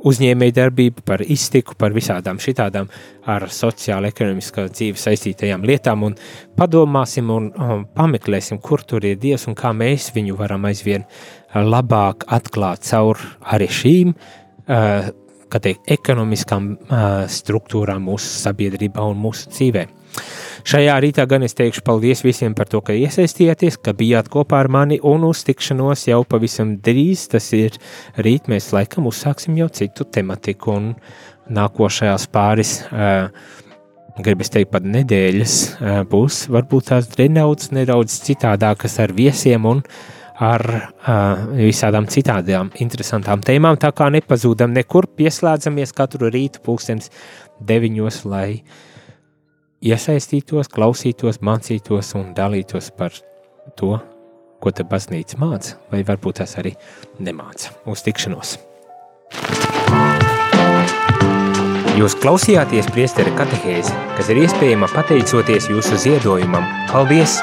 A: uzņēmēju darbību, par iztiku, par visādām šitādām ar sociālo ekonomiskā dzīvi saistītajām lietām un padomāsim un um, pameklēsim, kur tur ir Dievs un kā mēs viņu varam aizvien labāk atklāt caur arī šīm, uh, teikt, ekonomiskām uh, struktūrām mūsu sabiedrībā un mūsu dzīvēm. Šajā rītā gan es teikšu paldies visiem par to, ka iesaistījāties, ka bijāt kopā ar mani un uz tikšanos jau pavisam drīz. Tas ir rīt, mēs laikam uzsāksim jau citu tematiku un nākošajās pāris. Uh, gribas teikt, pat nedēļas būs varbūt tās nedaudz, nedaudz citādākas ar viesiem un ar uh, visādām citādām interesantām tēmām. Tā kā nepazūdam nekur, pieslēdzamies katru rītu pulkstens deviņos, lai iesaistītos, klausītos, mācītos un dalītos par to, ko te baznīca māca, vai varbūt tas arī nemāca. Uz tikšanos! Jūs klausījāties priesteri katehēzi, kas ir iespējama pateicoties jūsu ziedojumam. Paldies!